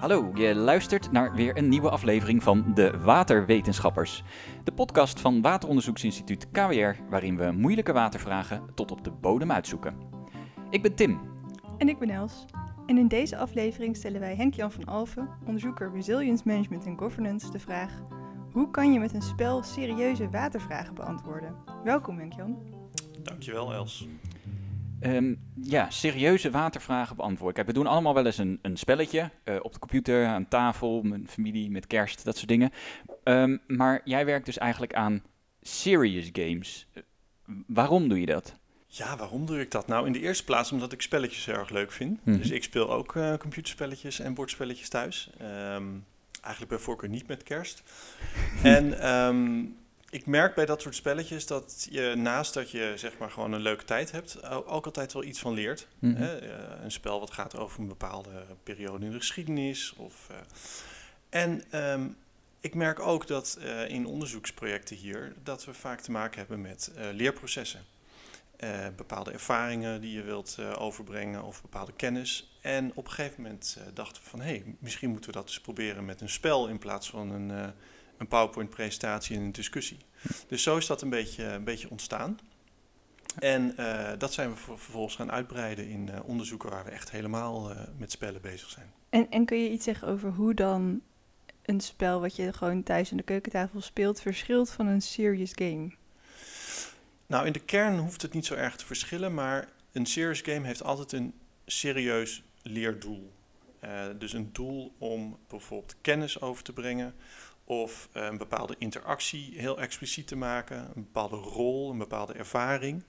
Hallo, je luistert naar weer een nieuwe aflevering van De Waterwetenschappers. De podcast van Wateronderzoeksinstituut KWR, waarin we moeilijke watervragen tot op de bodem uitzoeken. Ik ben Tim. En ik ben Els. En in deze aflevering stellen wij Henk-Jan van Alfen, onderzoeker Resilience Management en Governance, de vraag: hoe kan je met een spel serieuze watervragen beantwoorden? Welkom Henk-Jan. Dankjewel Els. Ehm, ja, serieuze watervragen beantwoorden. Kijk, we doen allemaal wel eens een, een spelletje eh, op de computer, aan tafel, met familie, met kerst, dat soort dingen. Ehm, maar jij werkt dus eigenlijk aan serious games. Eh, waarom doe je dat? Ja, waarom doe ik dat? Nou, in de eerste plaats omdat ik spelletjes erg leuk vind. Mhm. Dus ik speel ook eh, computerspelletjes en bordspelletjes thuis. Ehm, eigenlijk bij voorkeur niet met kerst. en ik merk bij dat soort spelletjes dat je naast dat je zeg maar gewoon een leuke tijd hebt, ook altijd wel iets van leert. Mhm. Hè? Eh, een spel wat gaat over een bepaalde periode in de geschiedenis. Of, eh, en ehm, ik merk ook dat eh, in onderzoeksprojecten hier dat we vaak te maken hebben met leerprocessen. Bepaalde ervaringen die je wilt overbrengen of bepaalde kennis. En op een gegeven moment dachten we van hé, hey, misschien moeten we dat eens proberen met een spel in plaats van een, een PowerPoint-presentatie en een discussie. Dus zo is dat een beetje, een beetje ontstaan. En eh, dat zijn we ver- vervolgens gaan uitbreiden in eh, onderzoeken waar we echt helemaal eh, met spellen bezig zijn. En, en kun je iets zeggen over hoe dan een spel wat je gewoon thuis aan de keukentafel speelt verschilt van een serious game? Nou, in de kern hoeft het niet zo erg te verschillen, maar een serious game heeft altijd een serieus leerdoel. Dus een doel om bijvoorbeeld kennis over te brengen of eh, een bepaalde interactie heel expliciet te maken, een bepaalde rol, een bepaalde ervaring.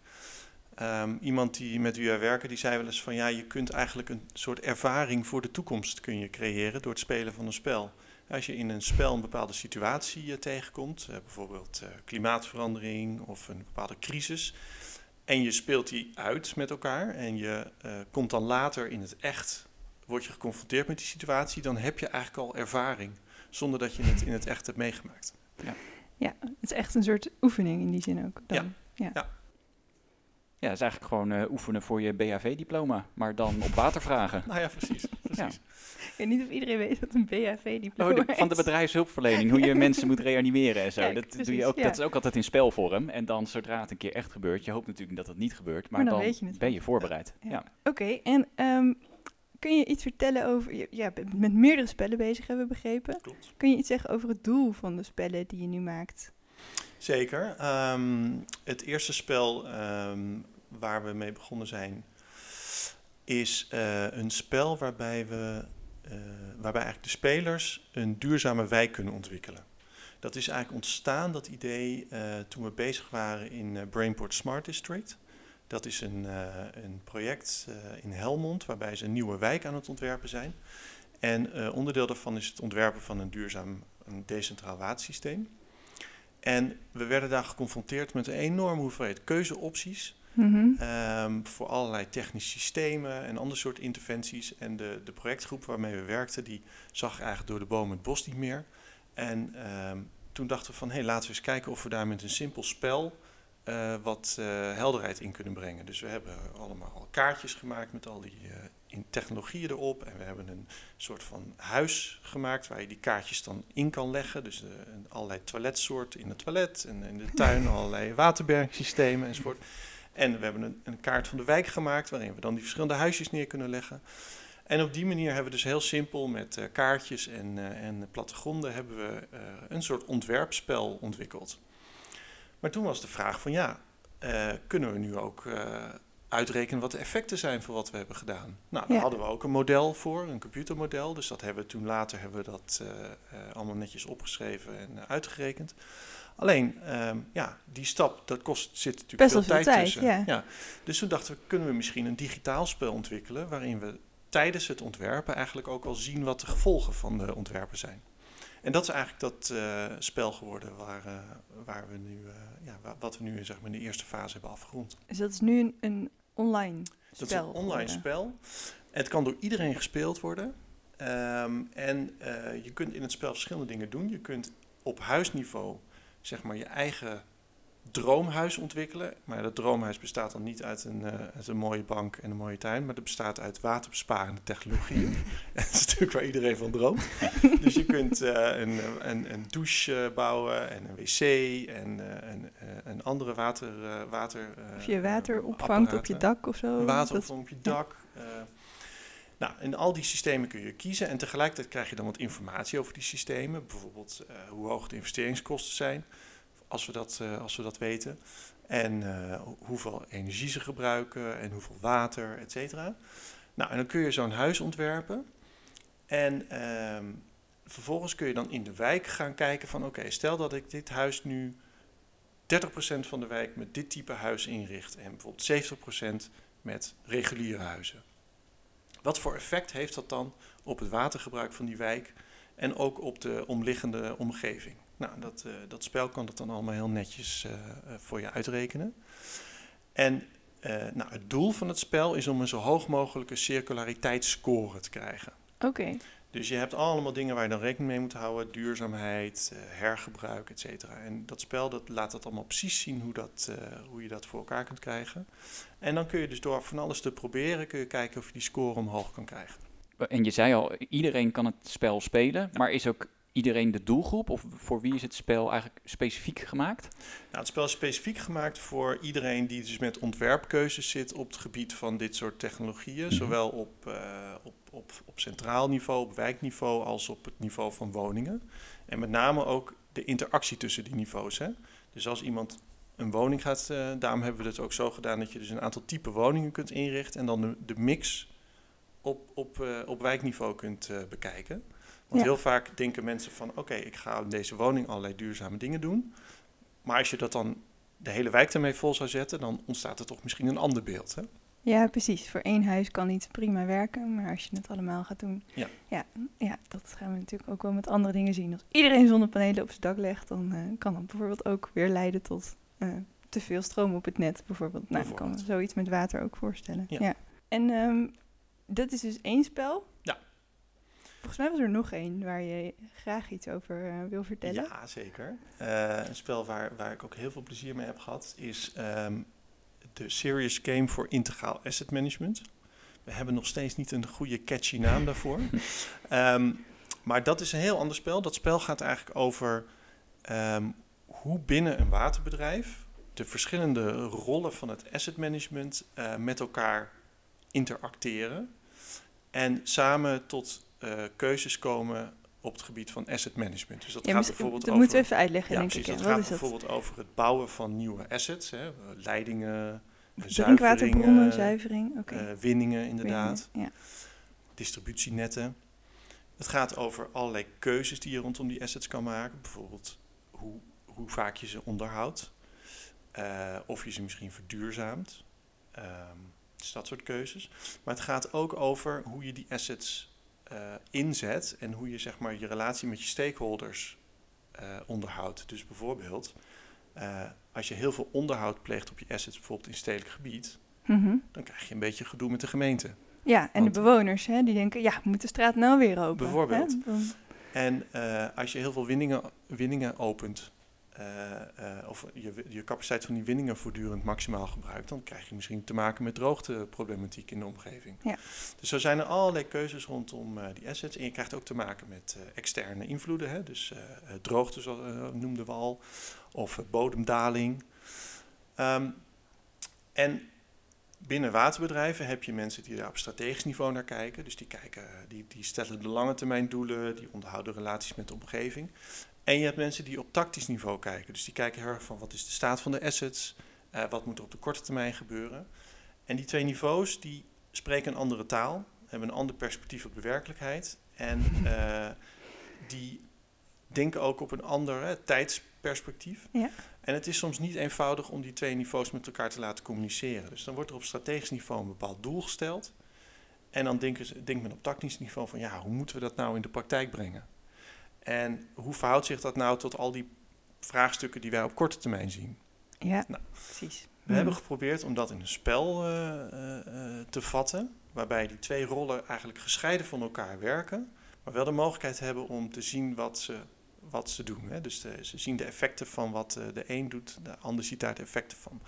Ehm, iemand die met wie wij werken, die zei wel eens van ja, je kunt eigenlijk een soort ervaring voor de toekomst kun je creëren door het spelen van een spel. Als je in een spel een bepaalde situatie eh, tegenkomt, eh, bijvoorbeeld klimaatverandering of een bepaalde crisis, en je speelt die uit met elkaar en je komt dan later in het echt, word je geconfronteerd met die situatie, dan heb je eigenlijk al ervaring, zonder dat je het in het echt hebt meegemaakt. Ja, het is echt een soort oefening in die zin ook. Dan. Ja, dat is eigenlijk gewoon eh, oefenen voor je BHV-diploma, maar dan op watervragen. Nou ja, precies. precies. Ik weet niet of iedereen weet wat een BHV-diploma Oh, de- van de is. bedrijfshulpverlening, hoe je mensen moet reanimeren en zo. Kijk, dat, doe je ook, ja. dat is ook altijd in spelvorm. En dan zodra het een keer echt gebeurt, je hoopt natuurlijk dat het niet gebeurt, maar, Maar dan dan, weet je het ben je voorbereid. Ja. Ja. Oké, en ehm, kun je iets vertellen over... je- Ja, bent met meerdere spellen bezig, hebben we begrepen. Klopt. Kun je iets zeggen over het doel van de spellen die je nu maakt? Zeker. Ehm, het eerste spel ehm, waar we mee begonnen zijn, is eh, een spel waarbij we eh, waarbij eigenlijk de spelers een duurzame wijk kunnen ontwikkelen. Dat is eigenlijk ontstaan, dat idee, eh, toen we bezig waren in Brainport Smart District. Dat is een, eh, een project eh, in Helmond waarbij ze een nieuwe wijk aan het ontwerpen zijn. En eh, onderdeel daarvan is het ontwerpen van een duurzaam een decentraal watersysteem. En we werden daar geconfronteerd met een enorme hoeveelheid keuzeopties Mhm. ehm, voor allerlei technische systemen en ander soort interventies. En de, de projectgroep waarmee we werkten, die zag eigenlijk door de bomen het bos niet meer. En ehm, toen dachten we van, hé, hey, laten we eens kijken of we daar met een simpel spel eh, wat eh, helderheid in kunnen brengen. Dus we hebben allemaal al kaartjes gemaakt met al die eh, in technologieën erop. En we hebben een soort van huis gemaakt waar je die kaartjes dan in kan leggen. Dus allerlei toiletsoorten in het toilet en in de tuin allerlei waterbergsystemen enzovoort. En we hebben een, een kaart van de wijk gemaakt waarin we dan die verschillende huisjes neer kunnen leggen. En op die manier hebben we dus heel simpel met kaartjes en, en plattegronden hebben we een soort ontwerpspel ontwikkeld. Maar toen was de vraag van ja, eh, kunnen we nu ook eh, uitrekenen wat de effecten zijn van wat we hebben gedaan? Nou, daar Ja. hadden we ook een model voor, een computermodel. Dus dat hebben we toen later hebben we dat eh, allemaal netjes opgeschreven en uitgerekend. Alleen, ehm, ja, die stap, dat kost, zit natuurlijk Best veel tijd, tijd, tussen. ja. Dus toen dachten we, kunnen we misschien een digitaal spel ontwikkelen... waarin we tijdens het ontwerpen eigenlijk ook al zien wat de gevolgen van de ontwerpen zijn. En dat is eigenlijk dat eh, spel geworden waar, eh, waar we nu, eh, ja, wa- wat we nu zeg maar, in de eerste fase hebben afgerond. Dus dat is nu een, een online spel Dat is een online geworden. spel. Het kan door iedereen gespeeld worden. Ehm, en je kunt in het spel verschillende dingen doen. Je kunt op huisniveau zeg maar, je eigen droomhuis ontwikkelen. Maar dat droomhuis bestaat dan niet uit een, uh, uit een mooie bank en een mooie tuin, maar dat bestaat uit waterbesparende technologieën. dat is natuurlijk waar iedereen van droomt. dus je kunt uh, een, een, een, douche bouwen en een wc en een, een, andere water... water of je water opvangt op je dak of zo. Water opvangt op je dak. Nou, in al die systemen kun je kiezen en tegelijkertijd krijg je dan wat informatie over die systemen. Bijvoorbeeld hoe hoog de investeringskosten zijn als we dat, uh, als we dat weten. En uh, hoeveel energie ze gebruiken en hoeveel water, et cetera. Nou, en dan kun je zo'n huis ontwerpen. En uh, vervolgens kun je dan in de wijk gaan kijken van... oké, stel dat ik dit huis nu 30% van de wijk met dit type huis inricht... en bijvoorbeeld 70% met reguliere huizen. Wat voor effect heeft dat dan op het watergebruik van die wijk... en ook op de omliggende omgeving? Nou, dat, uh, dat spel kan dat dan allemaal heel netjes uh, voor je uitrekenen. En nou, het doel van het spel is om een zo hoog mogelijke circulariteitsscore te krijgen. Oké. Okay. Dus je hebt allemaal dingen waar je dan rekening mee moet houden. Duurzaamheid, hergebruik, et cetera. En dat spel dat laat dat allemaal precies zien hoe, dat, hoe je dat voor elkaar kunt krijgen. En dan kun je dus door van alles te proberen, kun je kijken of je die score omhoog kan krijgen. En je zei al, iedereen kan het spel spelen, maar is ook iedereen de doelgroep? Of voor wie is het spel eigenlijk specifiek gemaakt? Nou, het spel is specifiek gemaakt voor iedereen die dus met ontwerpkeuzes zit op het gebied van dit soort technologieën. Mhm. Zowel op, uh, op, op, op centraal niveau, op wijkniveau, als op het niveau van woningen. En met name ook de interactie tussen die niveaus. Hè? Dus als iemand een woning gaat, uh, daarom hebben we het ook zo gedaan dat je dus een aantal type woningen kunt inrichten en dan de, de mix op, op, uh, op wijkniveau kunt bekijken. Want heel vaak denken mensen van oké, ik ga in deze woning allerlei duurzame dingen doen. Maar als je dat dan de hele wijk ermee vol zou zetten, dan ontstaat er toch misschien een ander beeld. Hè? Ja, precies. Voor één huis kan iets prima werken, maar als je het allemaal gaat doen, ja. Ja, ja, dat gaan we natuurlijk ook wel met andere dingen zien. Als iedereen zonnepanelen op zijn dak legt, dan uh, kan dat bijvoorbeeld ook weer leiden tot uh, te veel stroom op het net, bijvoorbeeld. Nou, ik kan me zoiets met water ook voorstellen. Ja. ja. En um, dat is dus één spel. Volgens mij was er nog één waar je graag iets over uh, wil vertellen. Ja, zeker. Uh, een spel waar, waar ik ook heel veel plezier mee heb gehad is um, de Serious Game voor Integraal Asset Management. We hebben nog steeds niet een goede catchy naam daarvoor. um, maar dat is een heel ander spel. Dat spel gaat eigenlijk over um, hoe binnen een waterbedrijf de verschillende rollen van het asset management uh, met elkaar interacteren. En samen tot uh, keuzes komen op het gebied van asset management. Dus dat ja, gaat bijvoorbeeld dat over... moeten we even uitleggen, ja, denk precies, ik. Dat Wat gaat is dat? bijvoorbeeld over het bouwen van nieuwe assets, hè, leidingen, drinkwaterbronnen, zuivering, okay. uh, winningen inderdaad, Winningen, distributienetten. Het gaat over allerlei keuzes die je rondom die assets kan maken. Bijvoorbeeld hoe, hoe vaak je ze onderhoudt, uh, of je ze misschien verduurzaamt. Um, dus dat soort keuzes. Maar het gaat ook over hoe je die assets uh, inzet en hoe je zeg maar, je relatie met je stakeholders uh, onderhoudt. Dus bijvoorbeeld, uh, als je heel veel onderhoud pleegt op je assets, bijvoorbeeld in stedelijk gebied, mm -hmm. dan krijg je een beetje gedoe met de gemeente. Ja, en Want, de bewoners, hè, die denken, ja, moet de straat nou weer open? Bijvoorbeeld. Hè? En als je heel veel winningen, winningen opent, of je, je capaciteit van die winningen voortdurend maximaal gebruikt, dan krijg je misschien te maken met droogteproblematiek in de omgeving. Ja. Dus zo zijn er allerlei keuzes rondom uh, die assets. En je krijgt ook te maken met externe invloeden, hè? dus droogte zoals, noemden we al, of bodemdaling. Um, en binnen waterbedrijven heb je mensen die daar op strategisch niveau naar kijken. Dus die, kijken, die, die stellen de lange termijn doelen, die onderhouden relaties met de omgeving. En je hebt mensen die op tactisch niveau kijken. Dus die kijken heel erg van wat is de staat van de assets, uh, wat moet er op de korte termijn gebeuren. En die twee niveaus die spreken een andere taal, hebben een ander perspectief op de werkelijkheid. En uh, die denken ook op een ander hè, tijdsperspectief. Ja. En het is soms niet eenvoudig om die twee niveaus met elkaar te laten communiceren. Dus dan wordt er op strategisch niveau een bepaald doel gesteld. En dan denken ze, denkt men op tactisch niveau van ja, hoe moeten we dat nou in de praktijk brengen? En hoe verhoudt zich dat nou tot al die vraagstukken die wij op korte termijn zien? Ja, nou, precies. We hmm. hebben geprobeerd om dat in een spel uh, uh, te vatten, waarbij die twee rollen eigenlijk gescheiden van elkaar werken, maar wel de mogelijkheid hebben om te zien wat, ze, wat ze doen. Hè. Dus de- ze zien de effecten van wat eh, de een doet, de ander ziet daar de effecten van.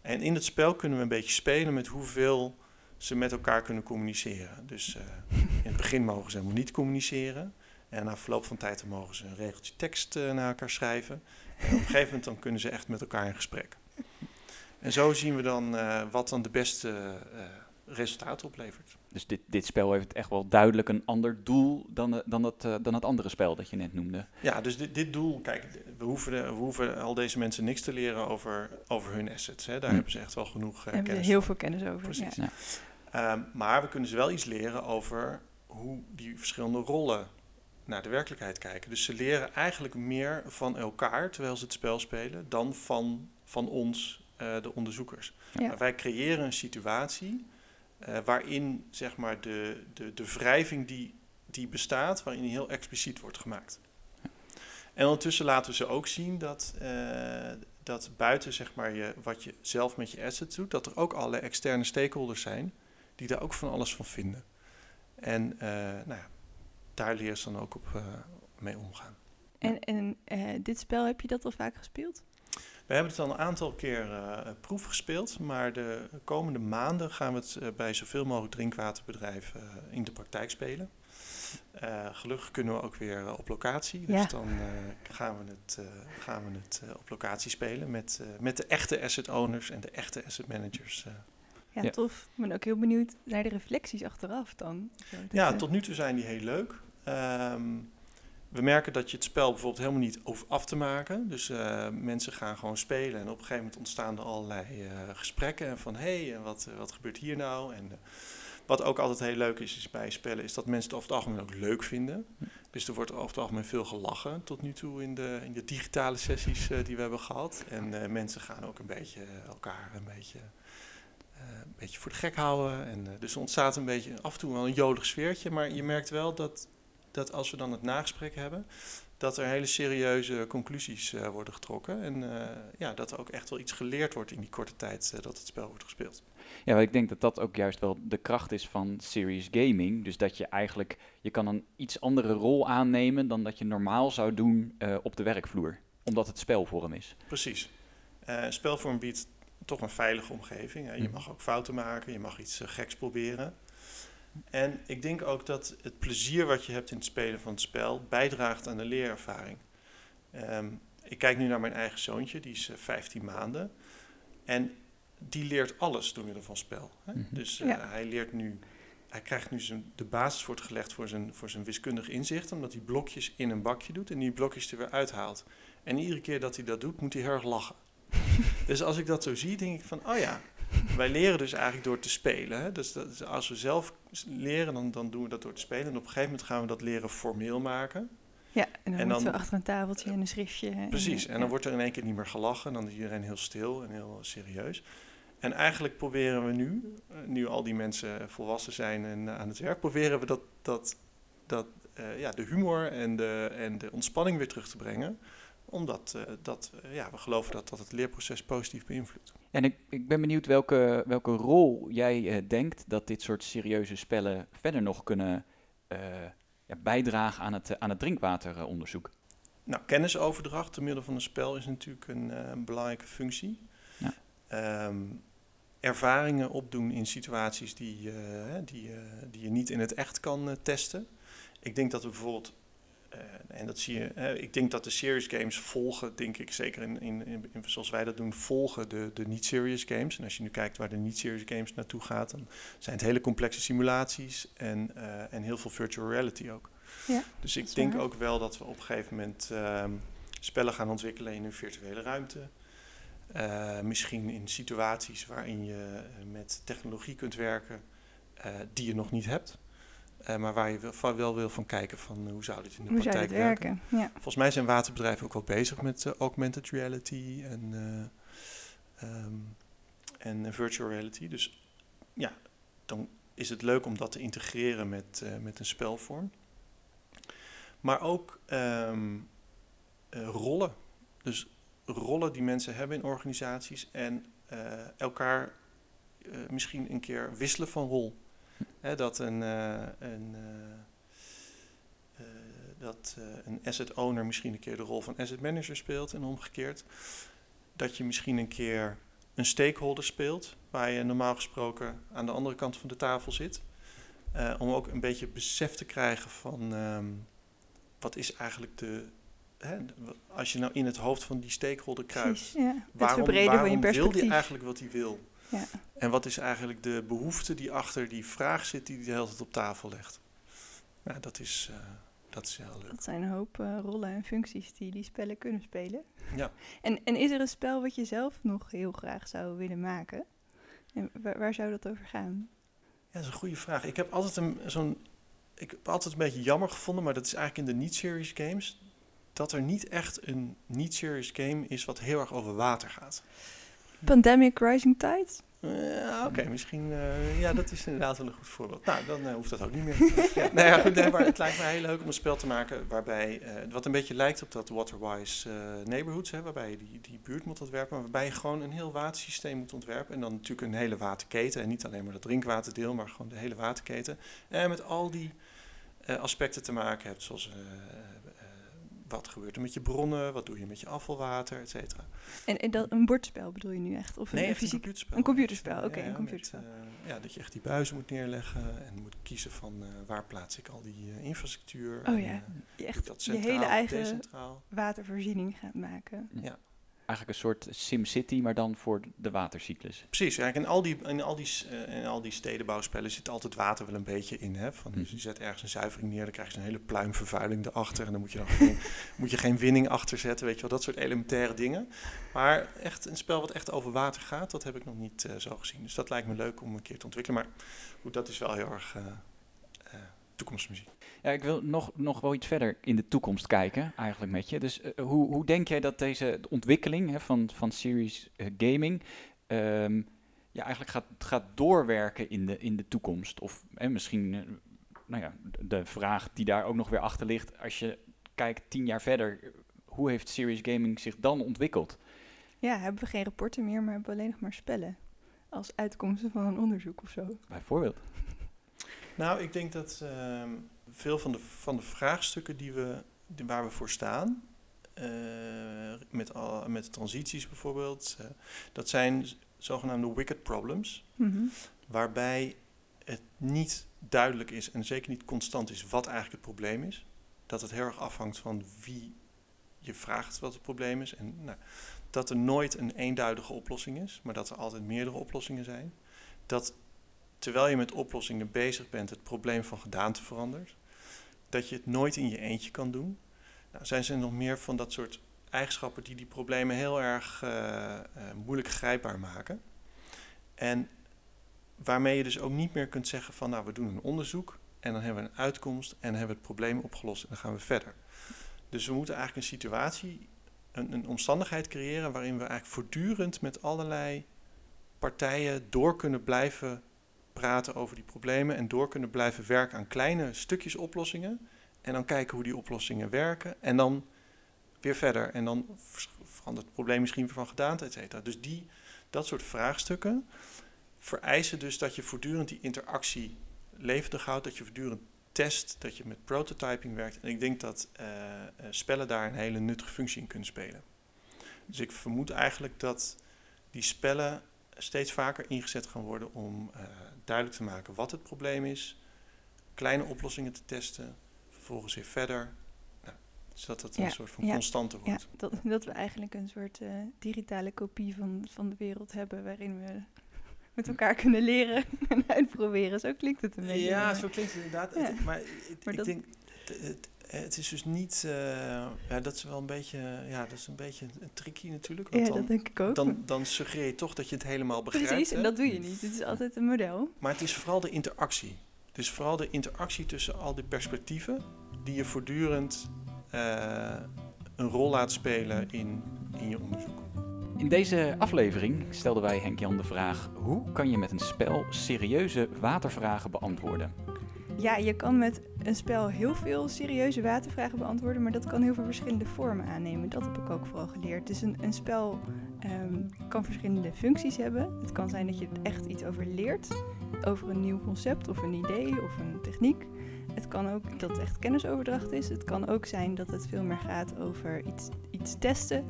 En in het spel kunnen we een beetje spelen met hoeveel ze met elkaar kunnen communiceren. Dus eh, in het begin mogen ze helemaal niet communiceren. En na verloop van tijd mogen ze een regeltje tekst eh, naar elkaar schrijven. En op een gegeven moment dan kunnen ze echt met elkaar in gesprek. En zo zien we dan eh, wat dan de beste eh, resultaten oplevert. Dus dit, dit spel heeft echt wel duidelijk een ander doel dan, dan, dat, eh, dan het andere spel dat je net noemde. Ja, dus dit, dit doel, kijk, we hoeven, de- we hoeven al deze mensen niks te leren over, over hun assets. Hè. Daar Hm. hebben ze echt wel genoeg Daar we kennis heel van. veel kennis over. Precies. Ja. Ehm, maar we kunnen ze wel iets leren over hoe die verschillende rollen naar de werkelijkheid kijken. Dus ze leren eigenlijk meer van elkaar terwijl ze het spel spelen dan van, van ons, eh, de onderzoekers. Ja. Maar wij creëren een situatie eh, waarin zeg maar, de, de, de wrijving die, die bestaat, waarin die heel expliciet wordt gemaakt. En ondertussen laten we ze ook zien dat, eh, dat buiten zeg maar, je, wat je zelf met je assets doet, dat er ook alle externe stakeholders zijn die daar ook van alles van vinden. En nou ja, daar leren ze dan ook op eh, mee omgaan. En, en eh, dit spel, heb je dat al vaak gespeeld? We hebben het al een aantal keer eh, proef gespeeld, maar de komende maanden gaan we het bij zoveel mogelijk drinkwaterbedrijven in de praktijk spelen. Gelukkig kunnen we ook weer op locatie, dus Ja. dan gaan we het, gaan we het op locatie spelen met, met de echte asset owners en de echte asset managers. Ja, Ja. tof. Ik ben ook heel benieuwd naar de reflecties achteraf dan. Dat, Ja, eh, tot nu toe zijn die heel leuk. Ehm, we merken dat je het spel bijvoorbeeld helemaal niet hoeft af te maken. Dus eh, mensen gaan gewoon spelen en op een gegeven moment ontstaan er allerlei eh, gesprekken. En van, hé, hey, en wat, wat gebeurt hier nou? En wat ook altijd heel leuk is, is bij spellen, is dat mensen het over het algemeen ook leuk vinden. Dus er wordt over het algemeen veel gelachen tot nu toe in de, in de digitale sessies die we hebben gehad. En eh, mensen gaan ook een beetje elkaar een beetje, een beetje voor de gek houden. En, eh, dus er ontstaat een beetje af en toe wel een jolig sfeertje. Maar je merkt wel dat, dat als we dan het nagesprek hebben, dat er hele serieuze conclusies eh, worden getrokken. En eh, ja, dat er ook echt wel iets geleerd wordt in die korte tijd dat het spel wordt gespeeld. Ja, maar ik denk dat dat ook juist wel de kracht is van serious gaming. Dus dat je eigenlijk, je kan een iets andere rol aannemen dan dat je normaal zou doen eh, op de werkvloer. Omdat het spelvorm is. Precies. Eh spelvorm biedt toch een veilige omgeving. hè. Je Mhm. mag ook fouten maken, je mag iets eh, geks proberen. En ik denk ook dat het plezier wat je hebt in het spelen van het spel bijdraagt aan de leerervaring. Ehm, ik kijk nu naar mijn eigen zoontje, die is eh, 15 maanden. En die leert alles door middel van spel. Hè? Mhm. Dus eh, Ja. hij leert nu, hij krijgt nu zijn, de basis wordt gelegd voor zijn, voor zijn wiskundig inzicht, omdat hij blokjes in een bakje doet en die blokjes er weer uithaalt. En iedere keer dat hij dat doet, moet hij heel erg lachen. Dus als ik dat zo zie, denk ik van, oh ja, wij leren dus eigenlijk door te spelen. Hè? Dus dat, als we zelf leren, dan, dan doen we dat door te spelen. En op een gegeven moment gaan we dat leren formeel maken. Ja, en dan, En dan- we achter een tafeltje en een schriftje. Precies, en dan ja. wordt er in één keer niet meer gelachen. Dan is iedereen heel stil en heel serieus. En eigenlijk proberen we nu, eh, nu al die mensen volwassen zijn en aan het werk, proberen we dat, dat, dat, eh, ja, de humor en de, en de ontspanning weer terug te brengen. Omdat eh, dat, eh, ja, we geloven dat dat het leerproces positief beïnvloedt. En ik, ik ben benieuwd welke, welke rol jij eh, denkt dat dit soort serieuze spellen verder nog kunnen ja, bijdragen aan het, aan het drinkwateronderzoek. Nou, kennisoverdracht door middel van een spel is natuurlijk een, een belangrijke functie. Ja. Ehm, ervaringen opdoen in situaties die, die, die je niet in het echt kan testen. Ik denk dat we bijvoorbeeld, en dat zie je, ik denk dat de serious games volgen, denk ik, zeker in, in, in, zoals wij dat doen, volgen de, de niet-serious games. En als je nu kijkt waar de niet-serious games naartoe gaat, dan zijn het hele complexe simulaties en, eh, en heel veel virtual reality ook. Ja, dus ik denk waar. ook wel dat we op een gegeven moment ehm, spellen gaan ontwikkelen in een virtuele ruimte. Eh, misschien in situaties waarin je eh, met technologie kunt werken eh, die je nog niet hebt. Eh, maar waar je wel, wil van kijken van eh, hoe zou dit in de Hoe praktijk werken. werken? Ja. Volgens mij zijn waterbedrijven ook wel bezig met eh, augmented reality en, eh, ehm, en virtual reality. Dus ja, dan is het leuk om dat te integreren met, met een spelvorm. Maar ook ehm, eh, rollen. Dus rollen die mensen hebben in organisaties en elkaar misschien een keer wisselen van rol. Hè, dat een, eh, een, eh, eh, dat een asset owner misschien een keer de rol van asset manager speelt en omgekeerd. Dat je misschien een keer een stakeholder speelt, waar je normaal gesproken aan de andere kant van de tafel zit. Om ook een beetje besef te krijgen van ehm, wat is eigenlijk de. Hè, als je nou in het hoofd van die stakeholder kruipt, ja. Waarom, waarom wil die eigenlijk wat hij wil? Ja. En wat is eigenlijk de behoefte die achter die vraag zit die hij de hele tijd op tafel legt? Nou, dat is, eh, dat is heel leuk. Dat zijn een hoop eh, rollen en functies die die spellen kunnen spelen. Ja. En, en is er een spel wat je zelf nog heel graag zou willen maken? En waar, waar zou dat over gaan? Ja, dat is een goede vraag. Ik heb altijd een, zo'n, ik heb altijd een beetje jammer gevonden, maar dat is eigenlijk in de niet-serious games, dat er niet echt een niet-serious game is wat heel erg over water gaat. Pandemic Rising Tide? Ja, Oké, misschien. eh, ja, dat is inderdaad wel een goed voorbeeld. Nou, dan eh, hoeft dat ook niet meer. ja, nou ja, goed, nee, maar het lijkt me heel leuk om een spel te maken waarbij. eh, wat een beetje lijkt op dat Waterwise eh, Neighborhoods, hè, waarbij je die, die buurt moet ontwerpen. Maar waarbij je gewoon een heel watersysteem moet ontwerpen. En dan natuurlijk een hele waterketen. En niet alleen maar dat drinkwaterdeel, maar gewoon de hele waterketen. En met al die eh, aspecten te maken hebt, zoals. Wat gebeurt er met je bronnen? Wat doe je met je afvalwater, et cetera? En, en dat, een bordspel bedoel je nu echt? Of Nee, een, echt een fysiek... computerspel. een computerspel, oké, ja, een met, computerspel. eh, ja, dat je echt die buizen moet neerleggen en moet kiezen van eh, waar plaats ik al die eh, infrastructuur. Oh en, ja, je echt dat je hele eigen decentraal. watervoorziening gaat maken. Eigenlijk een soort SimCity, maar dan voor de watercyclus. Precies, eigenlijk in al die, in al die, eh, in al die stedenbouwspellen zit altijd water wel een beetje in. Hè? Van, dus je zet ergens een zuivering neer, dan krijg je een hele pluimvervuiling erachter. En dan moet je dan geen, moet je geen winning achter zetten, weet je wel, dat soort elementaire dingen. Maar echt een spel wat echt over water gaat, dat heb ik nog niet eh, zo gezien. Dus dat lijkt me leuk om een keer te ontwikkelen. Maar goed, dat is wel heel erg eh, toekomstmuziek. Ja, ik wil nog, nog wel iets verder in de toekomst kijken, eigenlijk met je. Dus eh, hoe, hoe denk jij dat deze ontwikkeling hè, van, van series eh, gaming ehm, ja, eigenlijk gaat, gaat doorwerken in de, in de toekomst? Of hè, misschien, eh, nou ja, de- vraag die daar ook nog weer achter ligt, als je kijkt tien jaar verder, eh, hoe heeft series gaming zich dan ontwikkeld? Ja, hebben we geen rapporten meer, maar hebben we alleen nog maar spellen. Als uitkomsten van een onderzoek of zo. Bijvoorbeeld. Nou, ik denk dat ehm, veel van de, van de vraagstukken die we, die, waar we voor staan, eh, met, al, met de transities bijvoorbeeld, eh, dat zijn zogenaamde wicked problems, Mhm. waarbij het niet duidelijk is en zeker niet constant is wat eigenlijk het probleem is. Dat het heel erg afhangt van wie je vraagt wat het probleem is. En nou, dat er nooit een eenduidige oplossing is, maar dat er altijd meerdere oplossingen zijn. Dat terwijl je met oplossingen bezig bent, het probleem van gedaante verandert. Dat je het nooit in je eentje kan doen. Nou, zijn er nog meer van dat soort eigenschappen die die problemen heel erg eh, eh, moeilijk grijpbaar maken. En waarmee je dus ook niet meer kunt zeggen van nou we doen een onderzoek en dan hebben we een uitkomst en hebben we het probleem opgelost en dan gaan we verder. Dus we moeten eigenlijk een situatie, een, een omstandigheid creëren waarin we eigenlijk voortdurend met allerlei partijen door kunnen blijven praten over die problemen en door kunnen blijven werken aan kleine stukjes oplossingen. En dan kijken hoe die oplossingen werken. En dan weer verder. En dan verandert het probleem misschien weer van gedaante, et cetera. Dus die, dat soort vraagstukken vereisen dus dat je voortdurend die interactie levendig houdt. Dat je voortdurend test, dat je met prototyping werkt. En ik denk dat eh, eh, spellen daar een hele nuttige functie in kunnen spelen. Dus ik vermoed eigenlijk dat die spellen steeds vaker ingezet gaan worden om eh, duidelijk te maken wat het probleem is, kleine oplossingen te testen, vervolgens weer verder. Nou, zodat het Ja, een soort van ja, constante Ja, wordt. dat, dat we eigenlijk een soort eh, digitale kopie van, van de wereld hebben waarin we met elkaar kunnen leren en uitproberen. Zo klinkt het een beetje. Ja, zo klinkt het inderdaad. Ja. Maar het- Maar ik dat- denk, het, het, het is dus niet, eh, ja, dat is wel een beetje, ja, dat is een beetje een tricky natuurlijk. Want ja, dan, dat denk ik ook. dan, dan suggereer je toch dat je het helemaal begrijpt. Precies, hè? en dat doe je niet. Het is altijd een model. Maar het is vooral de interactie. Het is vooral de interactie tussen al die perspectieven die je voortdurend eh, een rol laat spelen in, in je onderzoek. In deze aflevering stelden wij Henk-Jan de vraag: hoe kan je met een spel serieuze watervragen beantwoorden? Ja, je kan met een spel heel veel serieuze watervragen beantwoorden, maar dat kan heel veel verschillende vormen aannemen. Dat heb ik ook vooral geleerd. Dus een, een spel ehm, kan verschillende functies hebben. Het kan zijn dat je echt iets over leert, over een nieuw concept of een idee of een techniek. Het kan ook dat het echt kennisoverdracht is. Het kan ook zijn dat het veel meer gaat over iets, iets testen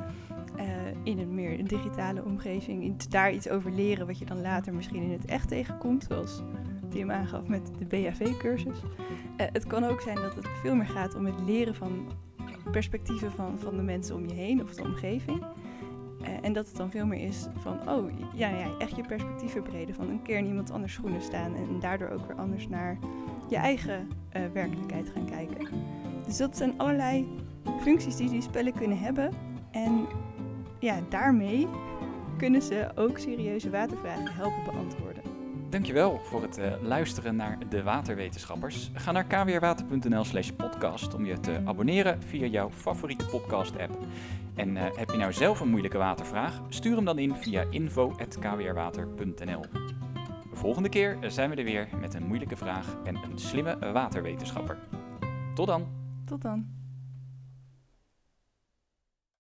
eh, in een meer digitale omgeving. Daar iets over leren wat je dan later misschien in het echt tegenkomt, zoals Tim aangaf met de BHV-cursus. Eh, het kan ook zijn dat het veel meer gaat om het leren van perspectieven van, van de mensen om je heen of de omgeving. Eh, en dat het dan veel meer is van, oh ja, ja, echt je perspectief verbreden. Van een keer in iemand anders schoenen staan en daardoor ook weer anders naar je eigen eh, werkelijkheid gaan kijken. Dus dat zijn allerlei functies die die spellen kunnen hebben. En ja, daarmee kunnen ze ook serieuze watervragen helpen beantwoorden. Dankjewel voor het eh, luisteren naar de waterwetenschappers. Ga naar kwrwater.nl slash podcast om je te abonneren via jouw favoriete podcast app. En eh, heb je nou zelf een moeilijke watervraag? Stuur hem dan in via info.kwrwater.nl De volgende keer zijn we er weer met een moeilijke vraag en een slimme waterwetenschapper. Tot dan! Tot dan!